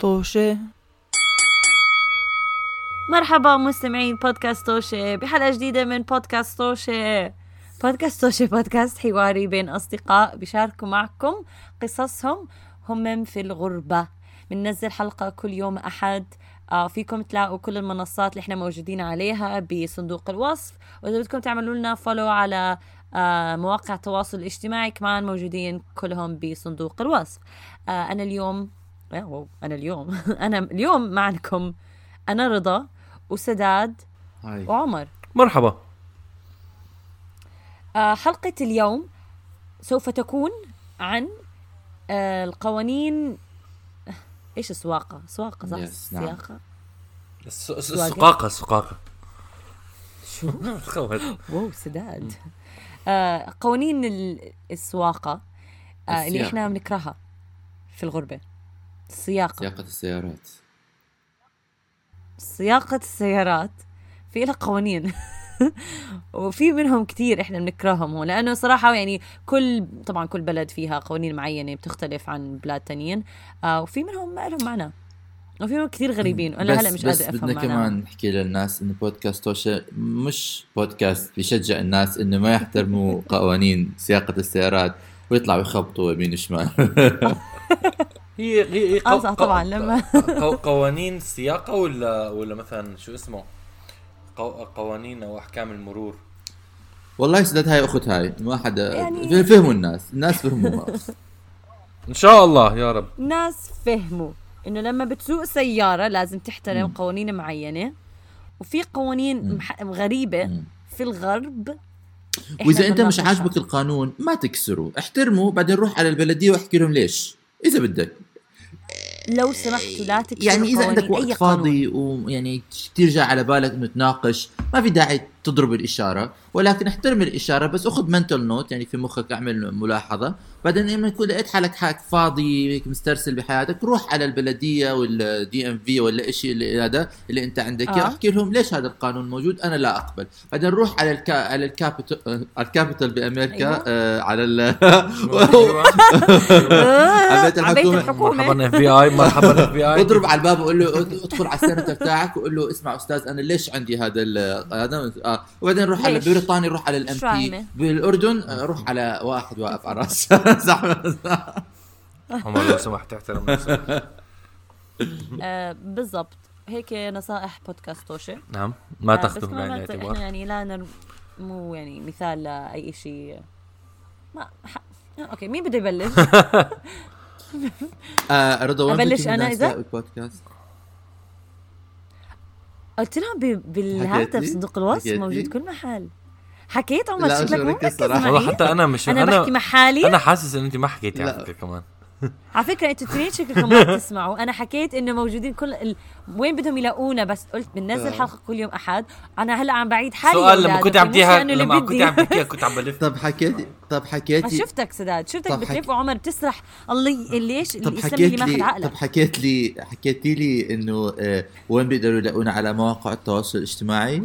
طوشة. مرحبا مستمعين بودكاست توشي بحلقة جديدة من بودكاست توشي بودكاست توشي بودكاست حواري بين أصدقاء بيشاركوا معكم قصصهم هم في الغربة. بننزل حلقة كل يوم أحد. آه فيكم تلاقوا كل المنصات اللي إحنا موجودين عليها بصندوق الوصف. وإذا بدكم تعملوا لنا follow على آه مواقع التواصل الاجتماعي كمان موجودين كلهم بصندوق الوصف. آه أنا اليوم أوه أنا اليوم. أنا اليوم معكم أنا رضا وسداد هاي. وعمر. مرحبا. آه حلقة اليوم سوف تكون عن آه القوانين. إيش السواقة؟ سواقة صح؟ Yes، نعم. السقاقة السقاقة شو؟ واو سداد. آه قوانين ال- السواقة آه اللي السياقة. إحنا بنكرهها في الغربة. السياقة سياقة السيارات. سياقة السيارات. في لها قوانين. وفي منهم كتير إحنا بنكرههم هون لأنه صراحة يعني كل طبعا كل بلد فيها قوانين معينة بتختلف عن بلاد تانيين. آه وفي منهم ما لهم معنى. وفي منهم كتير غريبين وأنا هلأ مش بدنا أفهم معناهم. كمان نحكي للناس إنه بودكاست توشة مش بودكاست بيشجع الناس إنه ما يحترموا قوانين سياقة السيارات ويطلعوا يخبطوا يمين وشمال. هي هي هي صح طبعاً، لما- قو- قوانين السياقة ولا ولا مثلا شو اسمه؟ قو- قوانين أو أحكام المرور؟ والله سداد هاي أخت هاي ما حدا يعني- فهموا الناس الناس فهموها إن شاء الله يا رب. ناس فهموا إنه لما بتسوق سيارة لازم تحترم مم. قوانين معينة وفي قوانين مح- غريبة مم. في الغرب. وإذا أنت مش. عاجبك القانون ما تكسره احترمه بعدين روح على البلدية واحكي لهم ليش. إذا بدك لو سمحتوا لا تكسروا يعني إذا عندك وقت. فاضي ويعني جاء على بالك انه تناقش ما في داعي تضرب الإشارة ولكن احترم الإشارة بس أخذ mental note يعني في مخك أعمل ملاحظة. بعدين لما تكون لقيت حالك؟ حالك فاضي هيك مسترسل بحياتك روح على البلدية وال DMV ولا شيء اللي هذا اللي أنت عندك. آه. أحكي لهم ليش هذا القانون موجود؟ أنا لا أقبل. بعدين روح على ال Ca- على ال Capitol آه، على ال Capitol بأمريكا أيوة. آه على ال آه، على. الحكومة. مرحبا FBI مرحبا FBI اضرب على الباب وقول له ادخل على السنتر تاعك وقول له اسمع أستاذ أنا ليش عندي هذا هذا؟ وبعدين روح على؟ بريطانيا روح على ال M شو P؟ بالأردن آه، روح على واحد واقف على راس زحمه عمر لو سمحت احترم نفسك آه بالضبط هيك نصائح بودكاست توشي نعم ما آه، تاخذوا بعين كمان إحنا الاعتبار يعني لا نر... مو يعني مثال لأي شيء ما ح... okay مين بده يبلش؟ رضا وين أنا الناس إذا؟ البودكاست قلت لهم ب... بالهاتف؟ صندوق الوصف موجود؟ كل محل حكيت عمر شكلك مو مركز معي حتى أنا مش أنا بحكي مع حالي أنا حاسس إن انت ما حكيتي على. فكرة كمان على فكرة أنتوا اثنين شكلكم ما تسمعوا أنا حكيت إنه موجودين كل ال... وين بدهم يلاقونا بس قلت بننزل آه. حلقة كل يوم أحد أنا هلأ عم بعيد حالي سؤال لما كنت؟ عم اللي لما كنت بدي. عم تحكيها كنت عم بلف طب حكيتي طب حكيتي شفتك سداد شفتك بتلف وعمر بتسرح الله ي- ليش طب حكيت اللي ماخذ لي طب عقلك حكيت لي حكيتي لي إنه آه وين بيقدروا يلاقونا على مواقع التواصل الاجتماعي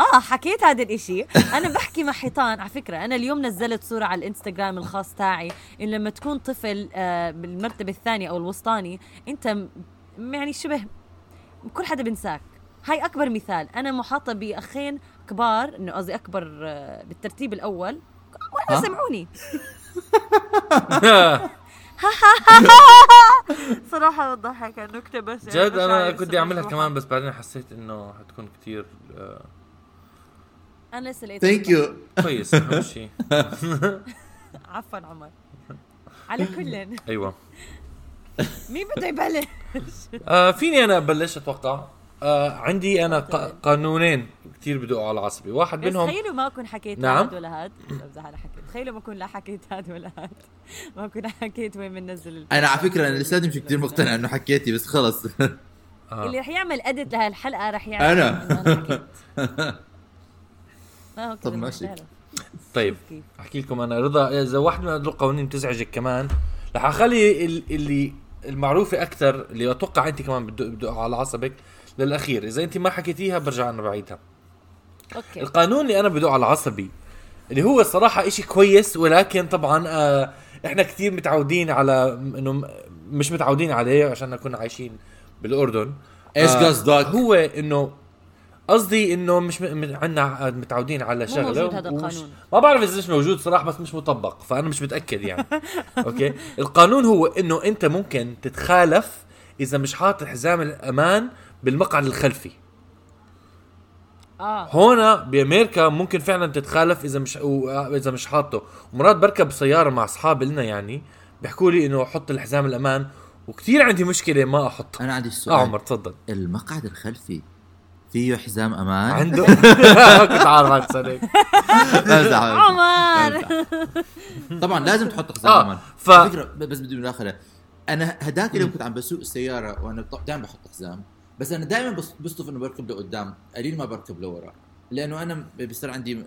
آه حكيت هذا الإشي. أنا بحكي مع حيطان. على فكرة أنا اليوم نزلت صورة على الإنستغرام الخاص تاعي. إن لما تكون طفل آه بالمرتبة الثانية أو الوسطاني أنت م- يعني شبه كل حدا بنساك. هاي أكبر مثال. أنا محاطة بأخين كبار إنه قصدي أكبر آه بالترتيب الأول. ولا؟ سمعوني صراحة بضحك النكته بس يعني جد عارف كنت أعملها شو كمان بس بعدين حسيت إنه حتكون كتير آه، أنا لسه لقيت thank you كويس أهم شيء. عفوا عمر. على كل. أيوه. مين بده يبلش؟ آه فيني أنا أبلش؟ أتوقع. آه عندي أنا قانونين كثير بدقوا على عصبي. واحد منهم تخيلوا ما أكون حكيت نعم. هاد ولا هاد. بمزح أنا حكيت. تخيلوا ما أكون لا حكيت هاد ولا هاد. ما أكون حكيت وين بننزل ال- أنا على فكرة أنا لساتني مش كثير مقتنع إنه حكيتي بس خلص. آه. اللي رح يعمل اديت لهالحلقة رح يعمل أنا. أنا آه، طب ماشي. طيب؟ أحكي لكم أنا رضا إذا واحد من هدول القوانين بتزعجك كمان رح أخلي ال- اللي المعروفة أكثر اللي أتوقع أنت كمان بدق على عصبك للأخير إذا أنت ما حكيتيها برجع أنا بعيدها أوكي القانون اللي أنا بدق على عصبي اللي هو الصراحه إشي كويس ولكن طبعا آه إحنا كثير متعودين على إنه مش متعودين عليه عشان كنا عايشين بالأردن إيش آه، قصدك؟ هو إنه قصدي إنه مش م... عنا متعودين على شغلة موجود هذا ومش- القانون. ما بعرف إذا مش موجود صراحة بس مش مطبق فأنا مش متأكد يعني. أوكي؟ القانون هو إنه أنت ممكن تتخالف إذا مش حاطط حزام الأمان بالمقعد الخلفي. آه. هون بأمريكا ممكن فعلا تتخالف إذا مش و- إذا مش حاطه. ومرات بركب سيارة مع اصحاب لنا يعني بيحكوا لي إنه حط الحزام الأمان وكثير عندي مشكلة ما أحطه. أنا عندي آه السؤال عمر تفضل. المقعد الخلفي فيه حزام أمان. عنده. كنت عارف بمزح. عمر طبعا لازم تحط حزام آه، أمان. ف- فكرة بس بدي مداخلة. أنا هداك اليوم كنت عم بسوق السيارة وأنا دائما بحط حزام. بس أنا دائما بص- بصدف إنه بركب لقدام. قليل ما بركب لورا. لأنه أنا بصير عندي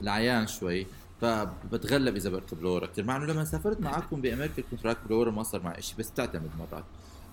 العيان شوي فبتغلب إذا بركب لورا كثير مع إنه لما سافرت معكم بأمريكا كنت راكب لورا ما صار معي شيء بس بتعتمد مرات.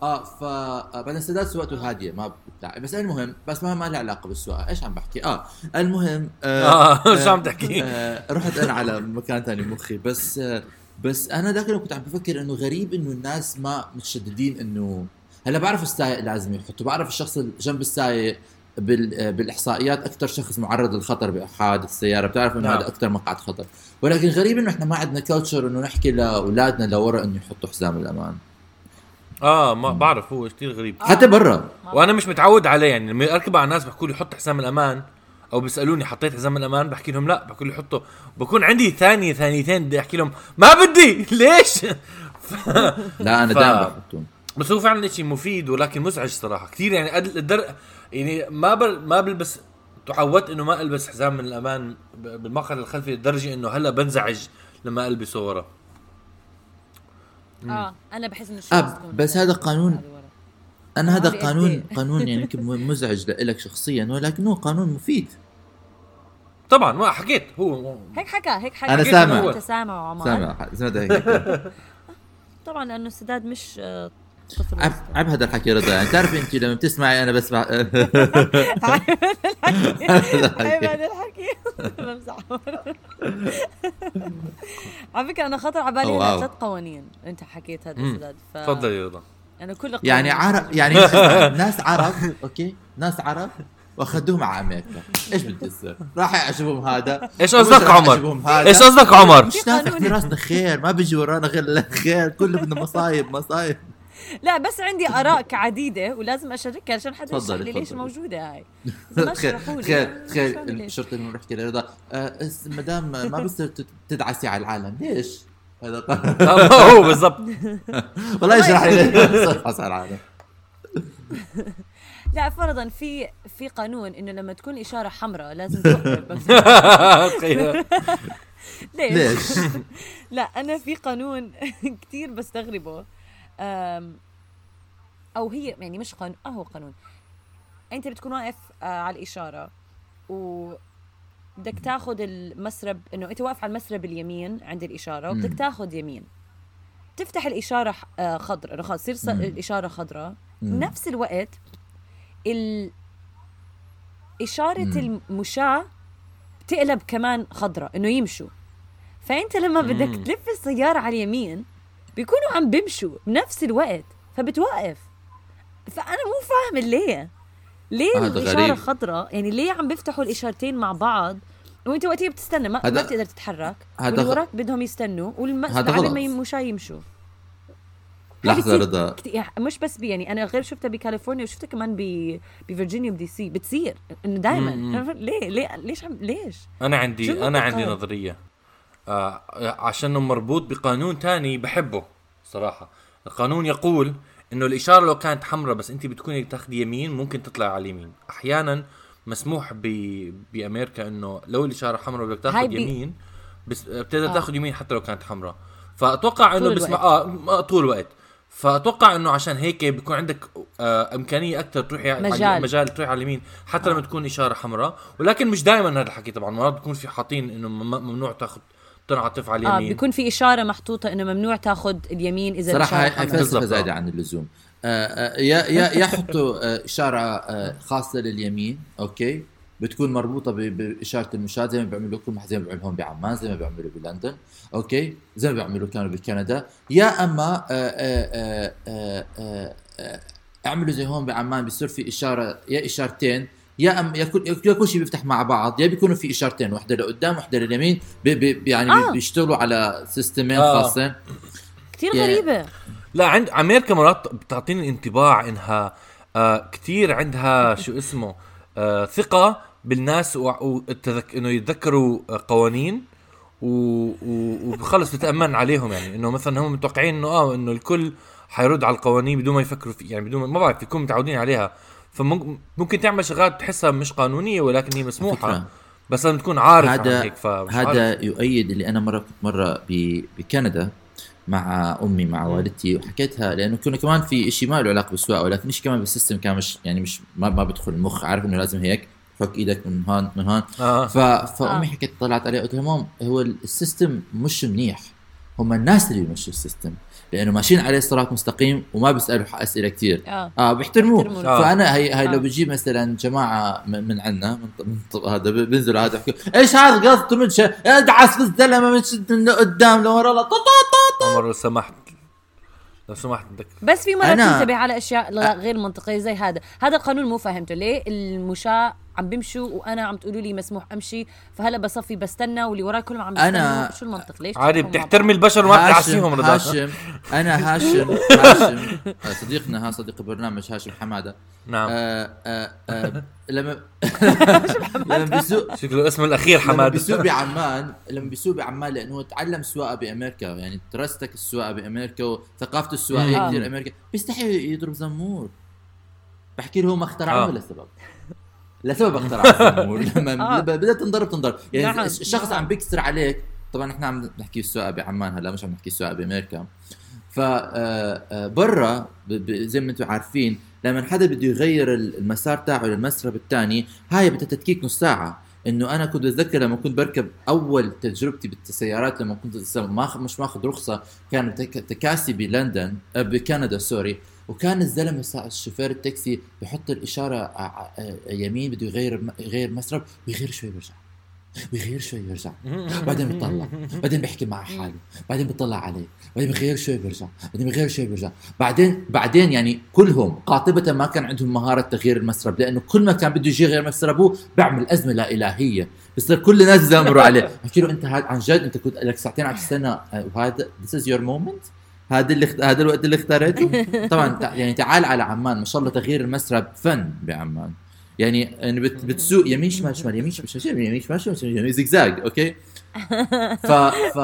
آه ف آه، بعدين سداد سواقته هاديه ما بتاع بس المهم بس ما ما له علاقة بالسواقه إيش عم بحكي؟ آه المهم آه شو عم تحكي؟ آه رحت أنا على مكان ثاني مخي بس آه بس أنا ذاك اليوم كنت عم بفكر إنه غريب إنه الناس ما متشددين إنه هلأ بعرف السايق لازم يحطه بعرف الشخص اللي جنب السايق بال آه، بالإحصائيات أكثر شخص معرض للخطر بحادث السيارة بتعرف إنه نعم. هذا أكثر مقعد خطر. ولكن غريب إنه إحنا ما عندنا كلتشر إنه نحكي لأولادنا لورا إنه يحطوا حزام الأمان. آه ما بعرف هو كثير غريب. حتى برا. وأنا مش متعود عليه يعني لما أركب على الناس بحكوا لي حط حزام الأمان أو بيسألوني حطيت حزام الأمان بحكي لهم لا بحكوا لي حطه. بكون عندي ثانية ثانيتين بدي أحكي لهم ما بدي! ليش؟ لا أنا ف- دائما بحطهم. بس هو فعلا شيء مفيد ولكن مزعج صراحة. كثير يعني قد الدر يعني ما بل ما بلبس تعودت إنه ما ألبس حزام من الأمان بالمقعد الخلفي لدرجة إنه هلأ بنزعج لما ألبسه ورا. آه أنا بحس إنه آه، الشمس تكون بس هذا قانون. أنا هذا قانون؟ قانون يعني مزعج لك شخصيا ولكن هو قانون مفيد. طبعا ما حكيت. هو هيك حكى هيك حكى. أنا حكيت سامع. أنت سامع عمر. سامع سمعت هيك طبعا لأنه السداد مش آه، عب هذا الحكي رضا. يعني تعرف انت لما بتسمعي أنا بسمع. عيب هذا الحكي. بمزح على فكرة أنا خطر على بالي. ثلاث قوانين. أنت حكيت هذا. السداد تفضل يا رضا. أنا كل يعني عرب يعني ناس عرب okay؟ ناس عرب واخذوهم على أمريكا. إيش بدي يصير؟ راح يعجبهم هذا. إيش قصدك عمر؟ هذا. إيش قصدك عمر؟ مش نافع في راسنا خير ما بيجي ورانا غير الخير كله بدنا مصايب مصايب. لا بس عندي آراء عديدة ولازم أشاركها عشان حدا يشرح لي ليش. موجودة هاي ما تخيل شرحوا لي تخيل تخيل. الشرطة إنه نحكي لرضا آه، اس- مدام ما بصير تدعسي على العالم ليش؟ هذا آه، هو بالضبط والله يشرح لي ليش على العالم لا فرضا في في قانون إنه لما تكون إشارة حمراء لازم. ليش؟ لا أنا في قانون كثير بستغربه أو هي يعني مش قانون آه هو قانون أنت بتكون واقف آه، على الإشارة و بدك تاخذ المسرب إنه أنت واقف على المسرب اليمين عند الإشارة وبدك. تاخذ يمين تفتح الإشارة آه، خضراء إنه خلص تصير. الإشارة خضراء. بنفس الوقت ال إشارة مم. المشاة بتقلب كمان خضراء إنه يمشوا فأنت لما بدك. تلف السيارة على اليمين بيكونوا عم بيمشوا بنفس الوقت فبتوقف. فأنا مو فاهمة ليه. ليه الإشارة. خضراء يعني ليه عم بيفتحوا الإشارتين مع بعض؟ وأنت وقتها بتستنى ما, هذا- ما بتقدر تتحرك. هذا وراك بدهم يستنوا والم... هذا على غلط. ما يمشوا. لحظة بتصير رضا. كت- يعني مش بس بي يعني أنا غير شفتها بكاليفورنيا وشفتها كمان ب بفرجينيا ب DC بتصير إنه. دائما ليه ليه ليش عم ليش؟ أنا عندي أنا عندي؟ نظرية. آه عشانه مربوط بقانون تاني بحبه صراحة. القانون يقول إنه الإشارة لو كانت حمراء بس انت بتكوني تاخذي يمين ممكن تطلع على اليمين. أحيانا مسموح ب... بأمريكا إنه لو الإشارة حمراء بدك تاخذ بي- يمين بس بتقدر آه. تاخذ يمين حتى لو كانت حمراء. فأتوقع إنه بسمع الوقت. آه طول الوقت. فأتوقع إنه عشان هيك بيكون عندك آه إمكانية أكثر تروحي على مجال. مجال تروحي على اليمين حتى لما تكون إشارة حمراء. ولكن مش دائما هذا الحكي طبعا. مرات بيكون في حاطين إنه مم- ممنوع تاخذ تنعطف على آه اليمين. بيكون في إشارة محطوطة إنه ممنوع تاخذ اليمين إذا صراحة هاي آه. عن اللزوم. آه، آه، يا يا يا حطوا آه، إشارة آه، خاصة لليمين أوكي؟ بتكون مربوطة ب- باشاره المشاة زي ما بيعملوا كل محل زي ما بيعملوا هون بعمان زي ما بيعملوا بلندن okay؟ زي ما بيعملوا كانوا بكندا. يا أما آه، آه، آه، آه، آه، آه، أعملوا زي هون بعمان بيصير في إشارة يا إشارتين يا ام يا كل يا كل شيء بيفتح مع بعض. يا بيكونوا في إشارتين واحدة لقدام واحدة لليمين بي بي يعني آه. بيشتغلوا على سيستمين آه. خاصين. كثير يا- غريبة. لا عند أمريكا مرات بتعطيني انطباع إنها آه كثير عندها شو اسمه آه ثقة بالناس و- والتذك... إنه يتذكروا قوانين و... و... وخلص بتأمن عليهم يعني. إنه مثلا هم متوقعين إنه آه إنه الكل حيرد على القوانين بدون ما يفكروا في يعني بدون ما, ما بعرف يكونوا متعودين عليها. فممكن تعمل شغلات تحسها مش قانونية ولكن هي مسموحة فكرة. بس لازم تكون عارف عن هذا هيك عارف. هذا يؤيد اللي أنا مره كنت مره بكندا مع أمي مع والدتي وحكيتها لأنه كنا كمان في شيء ما له علاقة بالسواقة ولكن شيء كمان بال system كان مش يعني مش ما, ما بدخل المخ عارف إنه لازم هيك فك إيدك من هون من هون آه. ف... فأمي آه. حكيت طلعت عليه قلت لها mom هو ال system مش منيح هم الناس اللي بيمشوا ال system لأنه ماشيين عليه صراط مستقيم وما بيسألوا أسئلة كثير آه. آه بيحترموه. آه. فأنا هي هي آه. لو بجيب مثلا جماعة من, من عندنا من, من هذا بينزلوا هذا يحكوا إيش هذا قصته من شيء ادعس في الزلمه من شد من قدام لورا لا عمر لو سمحت لو سمحت بدك بس في مرات أنا- تنتبه على أشياء غير منطقية زي هذا. هذا القانون مو فاهمته ليه؟ المشاة عم بيمشوا وأنا عم تقولوا لي مسموح أمشي فهلا بصفي بستنى واللي وراي كلهم عم بيستنوا. أنا- شو المنطق؟ ليش عادي بتحترمي؟ البشر وما هاشم بتعسيهم رضا. هاشم أنا هاشم هاشم. آه، صديقنا ها صديق البرنامج هاشم حمادة. نعم. آه آه آه لما لما بيسوق شكله اسمه الأخير لما حماد بيسوق بعمان لما بيسوق بعمان لأنه تعلم السواقه بأمريكا يعني درستك السواقة بأمريكا وثقافته السواقيه. كثير أمريكا. بيستحي يضرب زمور. بحكي له هم اخترعوه آه. لسبب لسبب اخترعوا الزمور لما آه. ب- بدها تنضرب تنضرب. يعني نعم، الش- الشخص نعم. عم بيكسر عليك. طبعا إحنا عم نحكي السواقه بعمان هلا مش عم نحكي السواقه بأمريكا. ف آه، آه، برا زي ما أنتم عارفين لما حدا بده يغير ال- المسار تاعه للمسرب الثاني هاي بدها تدكيك نص ساعة. إنه أنا كنت بتذكر لما كنت بركب أول تجربتي بالسيارات لما كنت ما مش ماخذ رخصة كان تك- تكاسي بلندن بكندا سوري. وكان الزلمة الشوفير التاكسي بحط الإشارة يمين بده يغير يغير مسرب ويغير شوي ويرجع. ويغير شوي ويرجع. بعدين بيطلع. بعدين بيحكي مع حاله. بعدين بيطلع عليه. بعدين بيغير شوي بيرجع بعدين بيغير شوي بيرجع بعدين بعدين يعني كلهم قاطبة ما كان عندهم مهارة تغيير المسرب لأنه كل ما كان بده يجي يغير مسربه بيعمل أزمة لا إلهية. بصير كل الناس يزامروا عليه. بحكي له أنت هاد عن جد أنت كنت لك ساعتين عم تستنى آه، وهذا this is your moment. هذا اللي اخت- هذا الوقت اللي اختاريته طبعا تع- يعني تعال على عمان ما شاء الله تغيير المسرب فن بعمان. يعني يعني بت بتسوق يمين شمال شمال يمين شمال شمال يمين شمال شمال شمال يمين زجزاج أوكي؟ ف ف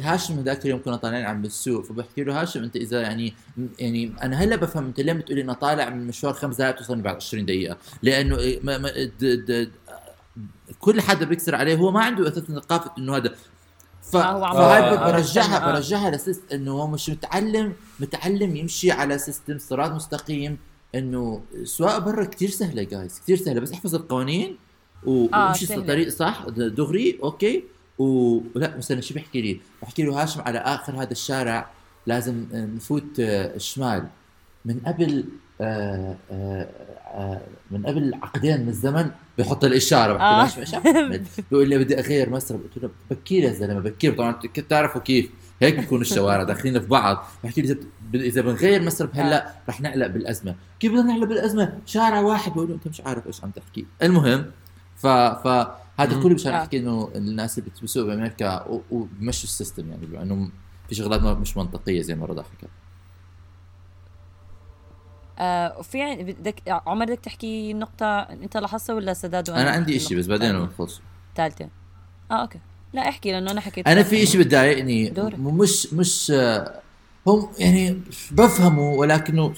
هاشم ذاك اليوم كنا طالعين عم بالسوق فبحكي له هاشم أنت إذا يعني يعني أنا هلأ بفهم أنت ليه بتقولي أنا طالع من مشوار خمس دقائق توصلني بعد 20 دقيقة؟ لأنه ما ما د د كل حدا بيكسر عليه هو ما عنده أساسا ثقافه إنه هذا ف... فهاي برجعها آه. برجعها ل system إنه هو مش متعلم متعلم يمشي على system صراط مستقيم إنه السواقه برا كتير سهلة جايز كتير سهلة بس احفظ القوانين و- آه، وامشي. الطريق صح دغري okay ولا مثلا شو بيحكي لي؟ بحكي له هاشم على آخر هذا الشارع لازم نفوت الشمال من قبل آه، آه، آه، من قبل عقدين من الزمن بحط الإشارة. بحكي له آه. عمل؟ بيقول لي بدي أغير مسرب قلت له بكير يا زلمة بكير. طبعا كنت تعرفوا كيف؟ هيك بيكون الشوارع داخلين في بعض. بحكي لي إذا بنغير مسرب هلأ رح نعلق بالأزمة. كيف بدنا نعلق بالأزمة؟ شارع واحد. بقول له أنت مش عارف إيش عم تحكي. المهم ف فهذا مم. كله مشان آه. أحكي إنه الناس اللي بتسوق بأمريكا وبمشوا السيستم يعني بما إنه في شغلات مش منطقية زي ما رضا حكى آه وفي عن- بدك عمر بدك تحكي نقطة انت لاحظتها ولا سداد وأنا أنا عندي شيء بس بعدين بنخلص ثالثة. آه okay. لا احكي لأنه أنا حكيت أنا في شيء بتضايقني. مش مش آه، هم يعني بفهمه ولكنه.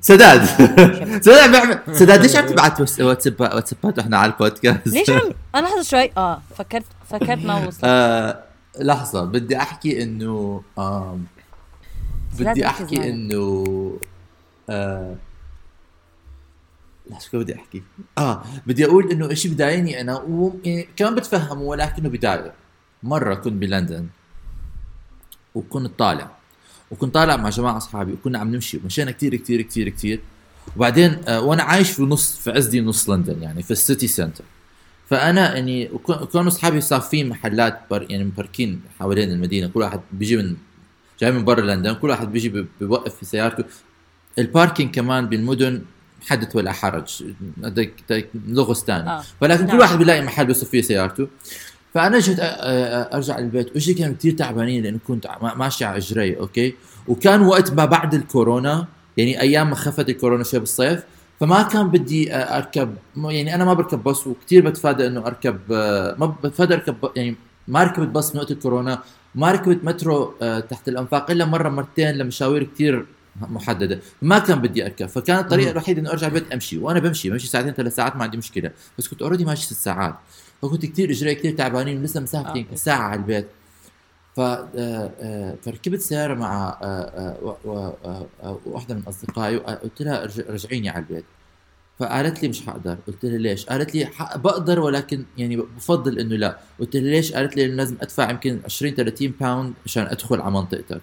سداد. سداد بيعمل سداد ليش عم تبعت واتس- واتساب واتسابات وإحنا على البودكاست؟ ليش عم أنا لحظة شوي. آه فكرت فكرت ما وصلت. آه لحظة بدي أحكي إنه آم بدي أحكي. إنه آه لا شو بدي أحكي؟ آه بدي أقول إنه شيء بضايقني أنا و... يعني كمان بتفهمه ولكنه بضايق مرة كنت بلندن وكنت طالع. وكنت طالع مع جماعة أصحابي وكنا عم نمشي. ومشينا كتير كتير كتير كتير. وبعدين آه وأنا عايش في نص في عزدي نص لندن يعني في السيتي سنتر فأنا يعني وكون- كانوا أصحابي صافين محلات بر يعني مباركين حوالين المدينة. كل واحد بيجي من جاي من برا لندن كل واحد بيجي بي- بيوقف في سيارته. ال parking كمان بالمدن حدث ولا حرج لغز ثاني آه. ولكن كل نعم. واحد بيلاقي محل بيصف فيه سيارته. فأنا جيت أ- أ- أرجع للبيت وجهي كانوا كثير تعبانين لأنه كنت ماشي على اجري okay؟ وكان وقت ما بعد الكورونا يعني أيام ما خفت الكورونا شوي بالصيف فما كان بدي أ- أركب يعني أنا ما بركب باص وكثير بتفادى إنه أركب ما بتفادى أركب يعني ما ركبت باص من وقت الكورونا ما ركبت مترو أ، تحت الأنفاق إلا مرة مرتين لمشاوير كثير محددة. ما كان بدي أركب فكانت الطريقة. الوحيدة إنه أرجع البيت أمشي. وأنا بمشي بمشي ساعتين ثلاث ساعات ما عندي مشكلة. بس كنت already ماشي ست ساعات. فكنت كثير اجري كثير تعبانين ولسه مسافه آه. ساعة على البيت. ف آه، آه، فركبت سيارة مع آه، آه، آه، آه، واحدة من أصدقائي وقلت لها رجعيني على البيت. فقالت لي مش حقدر. قلت لها ليش؟ قالت لي ح- بقدر ولكن يعني بفضل إنه لا. قلت لها ليش؟ قالت لي لازم أدفع يمكن 20 30 pound مشان أدخل على منطقتك.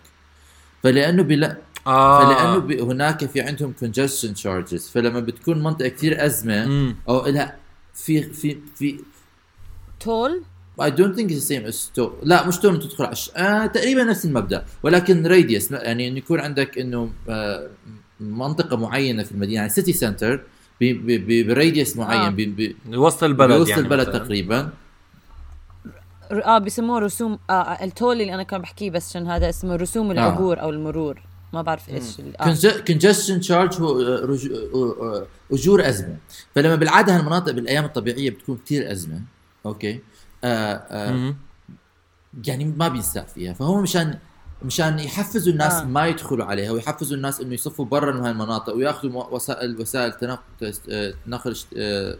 فلأنه بلا آه. فلأنه ب- هناك في عندهم congestion charges. فلما بتكون منطقة كثير أزمة مم. أو لها في في في toll؟ I don't think it's the same as تو لا مش تو إنه تدخل على الش... آه تقريبا نفس المبدأ. ولكن radius يعني إنه يكون عندك إنه آه منطقة معينة في المدينة يعني city center ب radius معين آه. ب- ب- وسط البلد بوسط يعني البلد مثلاً. تقريبا آه بيسموه رسوم آه ال toll اللي أنا كان بحكيه بس عشان هذا اسمه رسوم العبور أو المرور ما بعرف إيش ال- آه. congestion charge هو آه، رج- آه، آه، أجور أزمة فلما بالعادة هالمناطق بالأيام الطبيعية بتكون كثير أزمة أوكي آه آه. يعني ما بينساق فيها فهم مشان مشان يحفزوا الناس آه. آه. ما يدخلوا عليها ويحفزوا الناس إنه يصفوا برا من هاي المناطق وياخذوا وسائل وسائل تنقل آه، نقل اشت- آه،.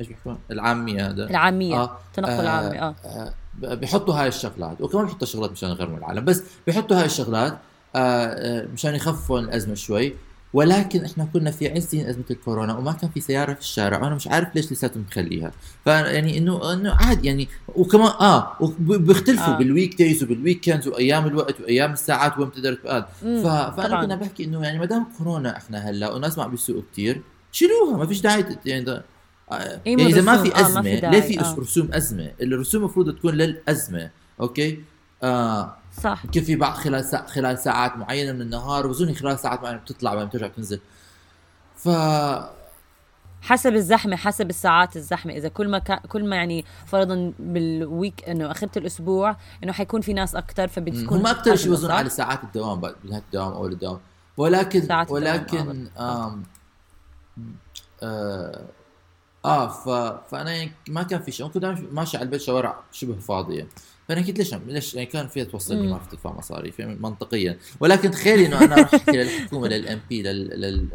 إيش بيحكوا العامية هذا العامية آه. تنقل عامي آه آه، بيحطوا هاي الشغلات وكمان بيحطوا شغلات مشان يغرموا العالم بس بيحطوا هاي الشغلات آه، آه، مشان يخففوا الأزمة شوي ولكن إحنا كنا في عز أزمة الكورونا وما كان في سيارة في الشارع وأنا مش عارف ليش لساتهم مخليها فيعني إنه إنه عادي يعني وكمان آه بيختلفوا آه. بال weekdays وبال weekends وأيام الوقت وأيام الساعات وين بتقدر تقعد. فأنا. كنا بحكي إنه يعني ما دام كورونا إحنا هلأ والناس ما عم بيسوقوا كثير شيلوها ما فيش داعي يعني ده آه، إيه يعني إذا ما في رسوم، آه، أزمة ما في ليه في آه. رسوم أزمة الرسوم المفروض تكون للأزمة أوكي آه صح. يمكن في بعض خلال سا... خلال ساعات معينة من النهار وبظن خلال ساعات معينة بتطلع وبعدين بترجع بتنزل. ف حسب الزحمة حسب الساعات الزحمة. إذا كل ما كل ما يعني فرضا بالويك إنه اخره الأسبوع إنه حيكون في ناس أكثر فبتكون هم أكثر شيء بظن؟ على ساعات الدوام بعد نهاية الدوام أول الدوام. ولكن ولكن آم آه, آه ف فأنا يعني ما كان في شيء. كنت ماشي- ماشي على البيت شوارع شبه فاضية. فأنا قلت ليش ليش يعني كان فيها توصلني. ما في تدفع مصاري منطقيا. ولكن تخيلي إنه أنا أروح أحكي للحكومة للام بي لل لل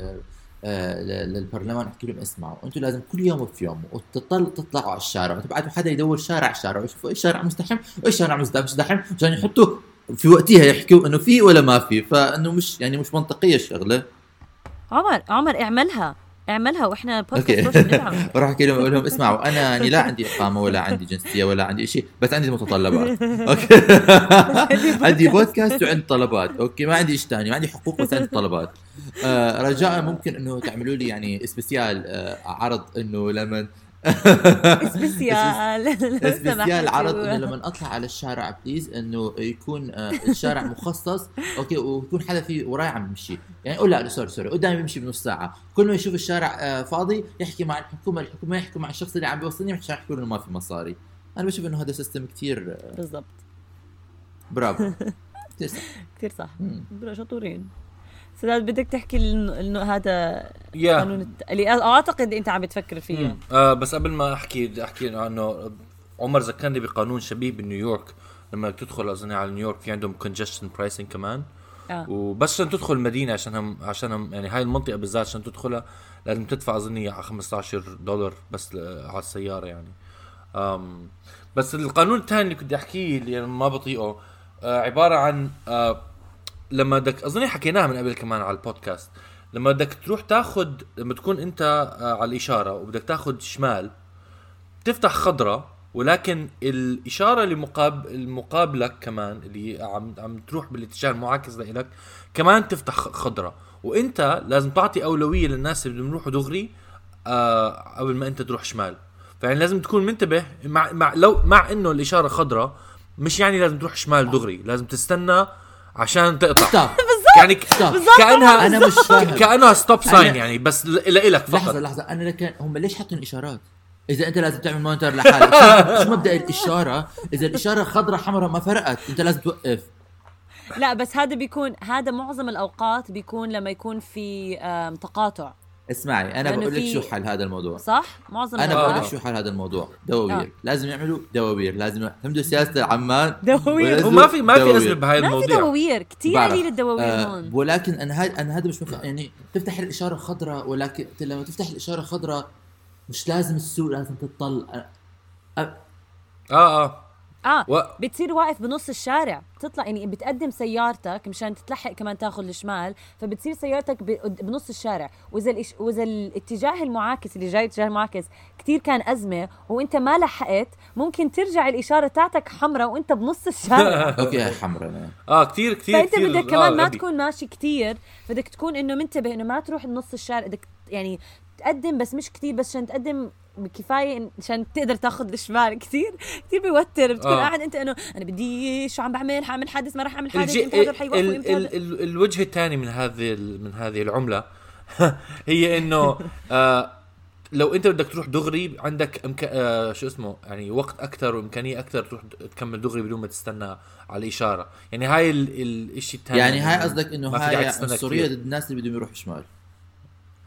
آه، ل- للبرلمان أحكي لهم اسمعوا أنتم لازم كل يوم وفي يوم وتطل تطلعوا على الشارع. وتبعتوا حدا يدور شارع شارع ويشوفوا اي شارع مزدحم واي شارع مزدحم عشان يحطوا في وقتها يحكوا إنه في ولا ما في. فإنه مش يعني مش منطقية الشغلة. عمر عمر اعملها. اعملها وإحنا بودكاست بروح احكي لهم أقول لهم اسمعوا أنا يعني لا عندي إقامة ولا عندي جنسية ولا عندي شيء بس عندي متطلبات. أوكي. عندي بودكاست وعندي طلبات. أوكي ما عندي شيء ثاني ما عندي حقوق بس عندي طلبات. آه رجاء ممكن إنه تعملوا لي يعني special آه عرض إنه لما special special عرض إنه لما اطلع على الشارع please إنه يكون آه، الشارع مخصص أوكي ويكون حدا في وراي عم يمشي. يعني أقول لا sorry sorry قدامي بيمشي بنص ساعة. كل ما يشوف الشارع آه، فاضي يحكي مع الحكومة الحكومة يحكوا مع الشخص اللي عم بيوصلني عشان يحكوا له ما في مصاري. أنا بشوف إنه هذا system كتير آه، بالضبط. برافو. كتير صح. كثير صح. شطورين. سداد بدك تحكي انه هذا يا قانون. اللي أعتقد أنت عم بتفكر فيه. آه بس قبل ما أحكي بدي أحكي عنه عمر ذكرني بقانون شبيه بنيويورك لما تدخل أظن على نيويورك في عندهم congestion pricing كمان آه. وبس عشان تدخل المدينة عشان هم عشان هم يعني هاي المنطقة بالذات عشان تدخلها لازم تدفع اظني على 15 دولار بس على السيارة يعني أم بس القانون الثاني اللي كنت أحكيه اللي ما بطيقه آه عبارة عن آه لما بدك اظن حكيناها من قبل كمان على البودكاست. لما بدك تروح تاخذ لما تكون أنت آه على الإشارة وبدك تاخذ شمال تفتح خضرة ولكن الإشارة اللي مقاب المقابلك كمان اللي عم عم تروح بالاتجاه المعاكس لك كمان تفتح خضرة. وأنت لازم تعطي أولوية للناس اللي بدهم يروحوا دغري آه قبل ما أنت تروح شمال. فيعني لازم تكون منتبه مع مع لو مع إنه الإشارة خضراء مش يعني لازم تروح شمال دغري. لازم تستنى عشان تقطع. stop. يعني ك... كأنها أنا مش فاهم. كأنها stop sign أنا- يعني بس ل- لك لحظه فقط. لحظة أنا لك هم ليش حاطين اشارات؟ إذا أنت لازم تعمل monitor لحالك. شو مبدأ الإشارة؟ إذا الإشارة خضراء حمراء ما فرقت أنت لازم توقف. لا بس هذا بيكون هذا معظم الأوقات بيكون لما يكون في تقاطع. اسمعي أنا بقول لك في- شو حل هذا الموضوع صح معظم أنا. بقول لك شو حل هذا الموضوع دواوير آه. لازم يعملوا دواوير لازم يعتمدوا سياسة عمان دواوير. وما في ما في. ازمه بهاي ما في دواوير كثير. قليل الدواوير آه هون ولكن أنا هاي أنا هذا مش مفهم يعني تفتح الإشارة خضراء ولكن لما تفتح الإشارة خضراء مش لازم تسوق لازم تطل أ- أ- آه آه آه و- بتصير واقف بنص الشارع. بتطلع يعني بتقدم سيارتك مشان تتلحق كمان تاخذ الشمال فبتصير سيارتك ب- بنص الشارع. وإذا الإش... وإذا الاتجاه المعاكس اللي جاي اتجاه المعاكس كثير كان أزمة وإنت ما لحقت ممكن ترجع الإشارة تاعتك حمراء وإنت بنص الشارع. أوكي هاي حمراء أنا. آه كثير كثير فإنت كثير بدك كمان آه ما غبي. تكون ماشي كتير بدك تكون إنه منتبه إنه ما تروح نص الشارع. بدك يعني تقدم بس مش كتير بس عشان تقدم كفاية عشان تقدر تاخذ الشمال كتير كتير بيوتر بتكون آه. قاعد أنت إنه أنا بدي شو عم بعمل حاعمل حادث ما راح أعمل حادث الجي... إمتى هذا رح ال... ال... ال... الوجه الثاني من هذه ال... من هذه العملة هي إنه آه لو أنت بدك تروح دغري عندك إمك... آه شو اسمه يعني وقت أكثر وإمكانية أكثر تروح تكمل دغري بدون ما تستنى على الإشارة يعني هاي ال... الشيء الثاني يعني هاي قصدك إنه هاي عنصرية. ضد الناس اللي بدهم يروحوا شمال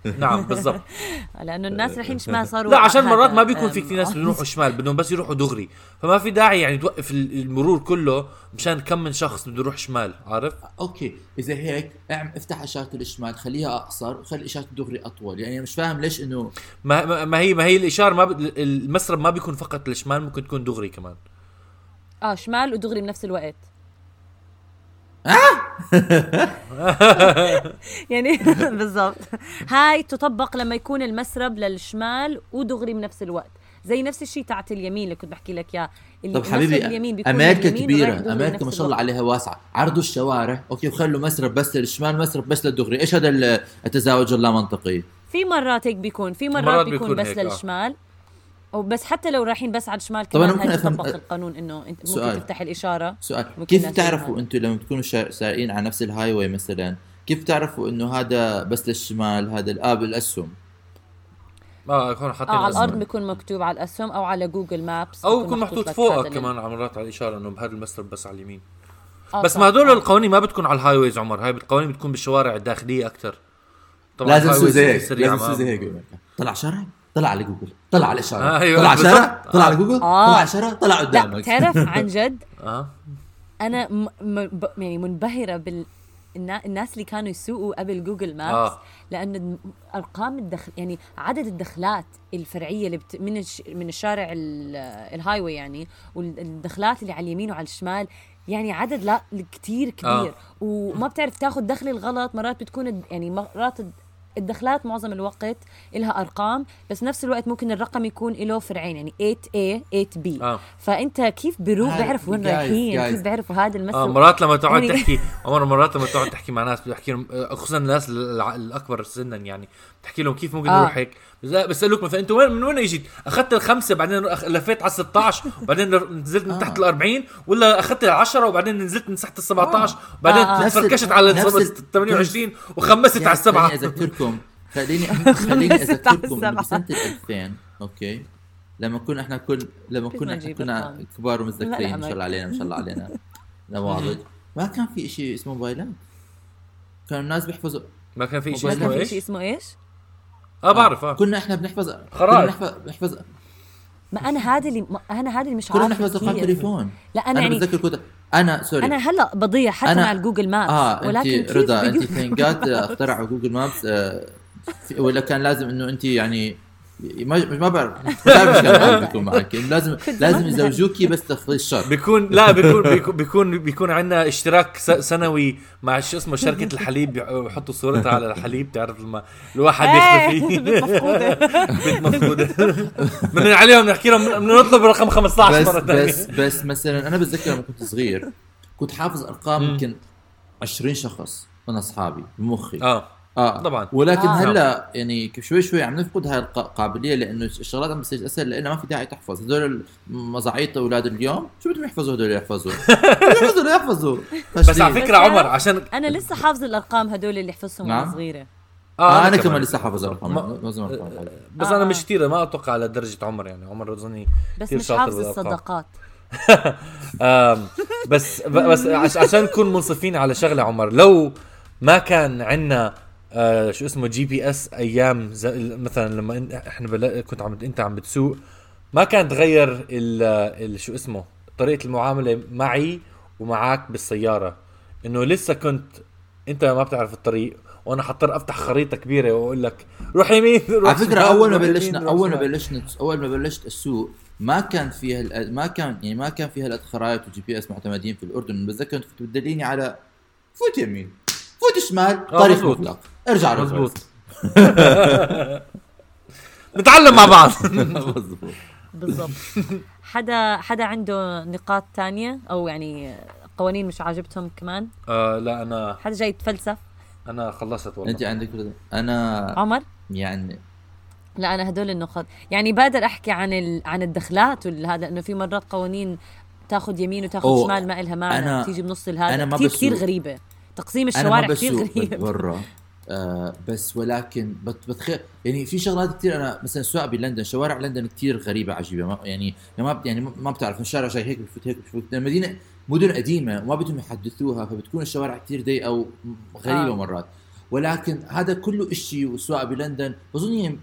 نعم بالضبط. لأنه الناس الحين ما صاروا لا عشان مرات ما بيكون في كثير ناس بدهم يروحوا شمال بدهم بس يروحوا دغري. فما في داعي يعني توقف ال- المرور كله مشان كم من شخص بده يروح شمال عارف؟ أوكي إذا هيك اعم افتح اشاره الشمال خليها أقصر وخلي اشاره الدغري أطول. يعني مش فاهم ليش إنه ما ما- ما هي ما هي الإشارة ما ب... المسرب ما بيكون فقط للشمال ممكن تكون دغري كمان. آه شمال ودغري بنفس الوقت. يعني بالضبط. هاي تطبق لما يكون المسرب للشمال ودغري بنفس الوقت. زي نفس الشيء تاعت اليمين اللي كنت بحكي لك اياه اللي طب حبيبي اليمين بيكون أمريكا كبيرة أمريكا ما شاء الله. عليها واسعة. عرضوا الشوارع. أوكي وخلوا مسرب بس للشمال مسرب بس للدغري. إيش هذا ال- التزاوج اللا منطقي؟ في مرات هيك بيكون في مرات, مرات بيكون, بيكون بس هيك، آه. للشمال. وبس حتى لو رايحين بس على الشمال كمان ممكن هاي أفهم- تطبق القانون إنه أنت ممكن سؤال. تفتح الإشارة سؤال ممكن كيف تعرفوا. أنتم لما تكونوا سايقين على نفس ال highway مثلا كيف تعرفوا إنه هذا بس للشمال هذا الآب الأسهم آه يكون حاطين آه على. الأرض بيكون مكتوب على الأسهم أو على Google Maps أو يكون محطوط فوقك كمان على مرات على الإشارة إنه بهذا المسرب بس على اليمين آه بس. ما هدول آه. القوانين ما بتكون على ال highways عمر هاي القوانين بتكون بالشوارع الداخلية أكثر لازم ال high تسوي ways زي هيك لازم تسوي ما- زي هيك. طلع شارع طلع على جوجل طلع على الاشاره آه، أيوة، طلع على. شارع طلع على جوجل آه. طلع على الاشاره طلع لا قدامك تعرف عن جد آه أنا م... م... ب... يعني منبهرة بال النا- الناس اللي كانوا يسوقوا قبل Google Maps آه. آه. لأنه أرقام الدخل يعني عدد الدخلات الفرعية اللي بت... من الش... من الشارع ال... ال highway يعني والدخلات اللي على اليمين وعلى الشمال يعني عدد لا كتير كبير آه. آه. وما بتعرف تاخذ دخل الغلط مرات بتكون يعني مرات الدخلات معظم الوقت إلها أرقام بس نفس الوقت ممكن الرقم يكون له فرعين يعني 8A 8B آه. فأنت كيف بيروح هاي- بيعرف وين رايحين. كيف بيعرفوا هذا المسرب آه مرات لما تقعد تحكي عمر مرات لما تقعد تحكي مع ناس بتحكي لهم آه، خصوصا الناس الأكبر سنا يعني. بتحكي لهم كيف ممكن آه. نروح هيك بس- بسالوك مثلا أنت وين من وين اجيت؟ أخذت الخمسة بعدين لفيت على 16 وبعدين نزلت من تحت ال 40 ولا أخذت العشرة وبعدين نزلت من تحت ال 17 وبعدين آه، آه. نفس ال- فركشت على ال- 28 وخمست على السبعه خليني أذكركم خليني خليني خمست على أذكركم. بسنة ال 2000 okay لما كنا إحنا كل لما كنا إحنا كنا؟ كبار ومتذكرين ما شاء الله علينا ما شاء الله علينا نواضج ما كان في شيء اسمه موبايلات كانوا الناس بيحفظوا ما كان في شيء اسمه كان في شيء إيش؟ اسمه إيش؟ آه. بعرف آه. كنا إحنا بنحفظ. كنا بنحفظ بنحفظ ما أنا هذا اللي ما أنا هذا اللي مش كنا عارفة بنحفظ ارقام. تليفون. لا أنا أنا يعني بتذكر كنت أنا sorry أنا هلا بضيع حتى أنا- مع ال Google Maps آه ولكن رضا انت thank God اخترعوا Google Maps آه في- ولا كان لازم إنه انت يعني ما ما بعرف. مش عارف إيش كان بيكون معك. لازم لازم يزوجوكي بس تاخذي الشر بيكون لا بيكون بيكون بيكون, بيكون عندنا اشتراك سنوي مع شو اسمه شركة الحليب. بيحطوا صورتها على الحليب تعرف لما الواحد إيه، يخفي بنت مفقودة. بنت مفقودة. بدنا عليهم نحكي لهم نطلب رقم 15 بس مرة ثانية. بس بس مثلا أنا بتذكر لما كنت صغير كنت حافظ أرقام. يمكن 20 شخص من أصحابي بمخي آه. آه طبعاً. ولكن آه. هلأ يعني شوي شوي عم نفقد هاي القابليه لأنه الشغلات عم بتصير أسهل لإنه ما في داعي تحفظ هدول مزاعيط أولاد اليوم شو بدهم يحفظوا هدول يحفظوا يحفظوا يحفظوا بس على فكرة عمر عشان أنا لسه حافظ الأرقام هدول اللي حفظهم وأنا نعم. صغيرة آه أنا كمان لسه حافظ ارقام ما- أرقام. بس آه. أنا مش كثير ما أتوقع على درجة عمر يعني عمر اظني بس مش حافظ. الصداقات بس بس عش عشان نكون منصفين على شغلة عمر لو ما كان عندنا آه شو اسمه GPS أيام مثلا لما إحنا بلا كنت عم أنت عم بتسوق ما كان تغير ال ال شو اسمه طريقة المعاملة معي ومعك بالسيارة. إنه لسه كنت أنت ما بتعرف الطريق وأنا حضطر أفتح خريطة كبيرة وأقول لك روح يمين روح على فكرة أول ما بلشنا أول ما. بلشنا أول ما بلشت اسوق ما كان الأ- ما كان يعني ما كان فيها الخرائط وال GPS معتمدين في الأردن. بتذكر انت كنت بتدليني على فوت يمين. فوت شمال آه، طريق. مطلق. ارجع مزبوط ريفرس. نتعلم مع بعض. بالضبط. حدا حدا عنده نقاط تانية؟ أو يعني قوانين مش عاجبتهم كمان؟ آه لا أنا حدا جاي يتفلسف؟ أنا خلصت والله. أنت عندك أنا عمر؟ يعني لا أنا هدول النقاط. يعني بقدر أحكي عن ال... عن الدخلات والهذا انه في مرات قوانين تاخذ يمين وتاخذ شمال ما إلها معنى أنا- تيجي بنص الهذا أنا ما كثير كثير بسوق. غريبة. تقسيم الشوارع كثير غريب. برا. آه بس ولكن بت- بتخيل يعني في شغلات كثير أنا مثلا السواقه بلندن شوارع لندن كثير غريبة عجيبة. ما يعني يعني ما يعني ما بتعرف الشارع جاي هيك بفوت هيك بفوت المدينة مدن قديمة وما بدهم يحدثوها فبتكون الشوارع كثير ضيقة وغريبه آه. مرات. ولكن هذا كله شيء والسواقه بلندن. بظن يعني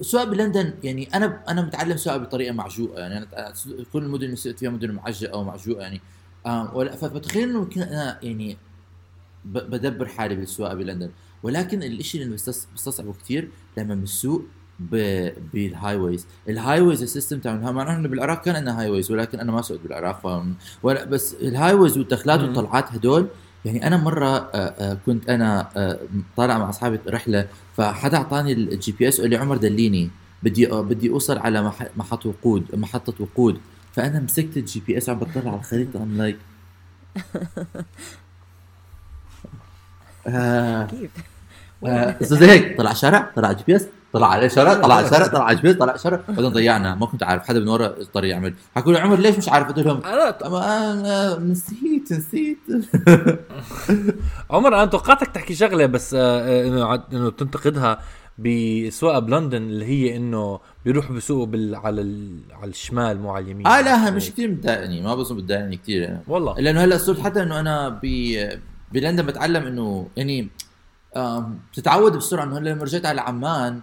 السواقه بلندن يعني أنا أنا متعلم سواقة بطريقة معجوقة. يعني أنا كل المدن اللي فيها مدن معجقة أو معجوقه يعني. آه ولا فبتخيل إنه يمكن أنا يعني بدبر حالي بالسواقة بلندن ولكن الإشي اللي بستص- بستصعبه كثير لما بنسوق بال highways ال highways ال system تاعهم مع انه بالعراق كان عندنا highways ولكن أنا ما سوقت بالعراق. ولا بس ال highways والدخلات. والطلعات هدول يعني أنا مرة آه، آه، كنت أنا آه، طالع مع أصحابي رحلة فحدا أعطاني ال GPS قال لي عمر دليني بدي بدي أوصل على مح- محطة وقود محطة وقود فأنا مسكت ال GPS وعم بطلع على الخريطة I'm like كيف آه، هيك طلع شارع طلع GPS طلع عليه شارع طلع على شارع طلع GPS طلع شارع. بعدين ضيعنا ما كنت عارف حدا من ورا الطريق يعمل. حكوا لي عمر ليش مش عارف؟ قلت لهم أنا نسيت نسيت. عمر أنا توقعتك تحكي شغلة بس آه، آه، إنه إنه تنتقدها بسواقة بلندن اللي هي إنه بيروحوا بيسوقوا بال على ال... على الشمال مو على اليمين. آه لا مش كثير مضايقني ما بظن بتضايقني كثير يعني. والله لأنه هلأ صرت حتى إنه أنا ب بلندن بتعلم إنه يعني بتتعود بسرعة إنه هلأ لما رجعت على عمان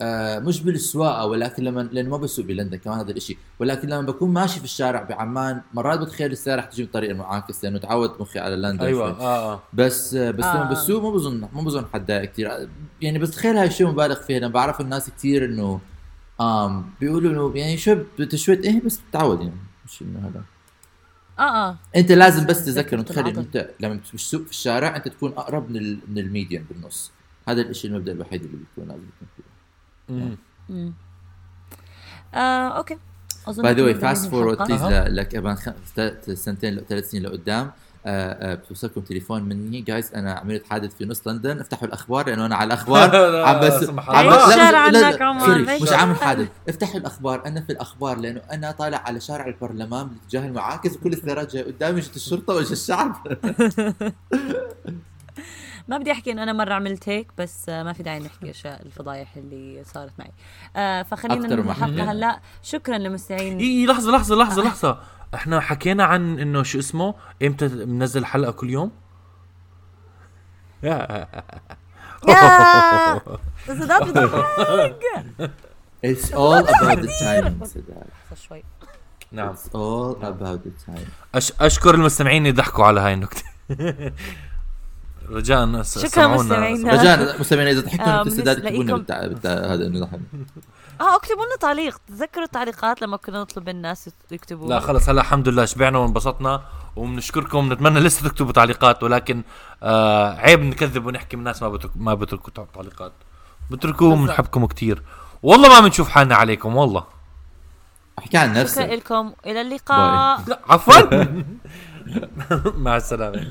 آه، مش بالسواقة ولكن لما لأنه ما بسوق بلندن كمان هذا الشيء ولكن لما بكون ماشي في الشارع بعمان مرات بتخيل السيارة رح تجي بالطريق المعاكس لأنه تعود مخي على لندن أيوه شوي. آه آه. بس بس آه. لما بسوق ما بظن ما بظن حتضايق كثير يعني بس تخيل هاي الشيء مبالغ فيه أنا بعرف الناس كثير إنه آم بيقولوا إنه يعني شو بتشويت إيه بس بتتعود يعني. مش إنه هذا. آه آه أنت لازم بس تذكر ذكرة انه تخلي انه العضل. إنت لما بتسوق في الشارع أنت تكون أقرب من ال... من ال median بالنص هذا الشيء المبدأ الوحيد اللي بيكون لازم يكون فيه مم. مم. آه okay أظن by the way fast forward. please لك سنتين ثلاث سنين لقدام آه آه بتوصلكم تليفون مني. جايز أنا عملت حادث في نص لندن. افتحوا الأخبار لأنه أنا على الأخبار. لا، عم بس عم. بس- لا، لا، لا، سوري. مش عامل حادث. افتحوا الأخبار أنا في الأخبار لأنه أنا طالع على شارع البرلمان باتجاه المعاكس وكل السيارات جاية قدامي اجت الشرطة واجى الشعب. ما بدي أحكي إنه أنا مرة عملت هيك بس ما في داعي نحكي أشياء الفضايح اللي صارت معي. آه فخلينا حكينا. هلأ. شكرا لمستمعين إي لحظة لحظة لحظة لحظة. إحنا حكينا عن انه شو اسمه إمتى بننزل حلقة كل يوم؟ يا! بس ده It's all about the شوي نعم. It's all about the timing أش... أشكر المستمعين اللي ضحكوا على هاي النكتة. رجاء شكراً سمعونا. مستمعينا. رجاء مستمعينا إذا ضحكتوا في السداد بنلاقيكم- اكتبوا لنا هذا انه ضحك. آه اكتبوا لنا تعليق. تذكروا التعليقات لما كنا نطلب الناس يكتبوا. لا خلص. هلا الحمد لله شبعنا وانبسطنا وبنشكركم. نتمنى لسه تكتبوا تعليقات ولكن آه عيب نكذب ونحكي من الناس ما بترك ما بتركوا تع- تعليقات. بتركوا بنحبكم كثير والله ما بنشوف حالنا عليكم والله. احكي عن شكرا نفسك لكم. إلى اللقاء. لا عفوا. مع السلامة.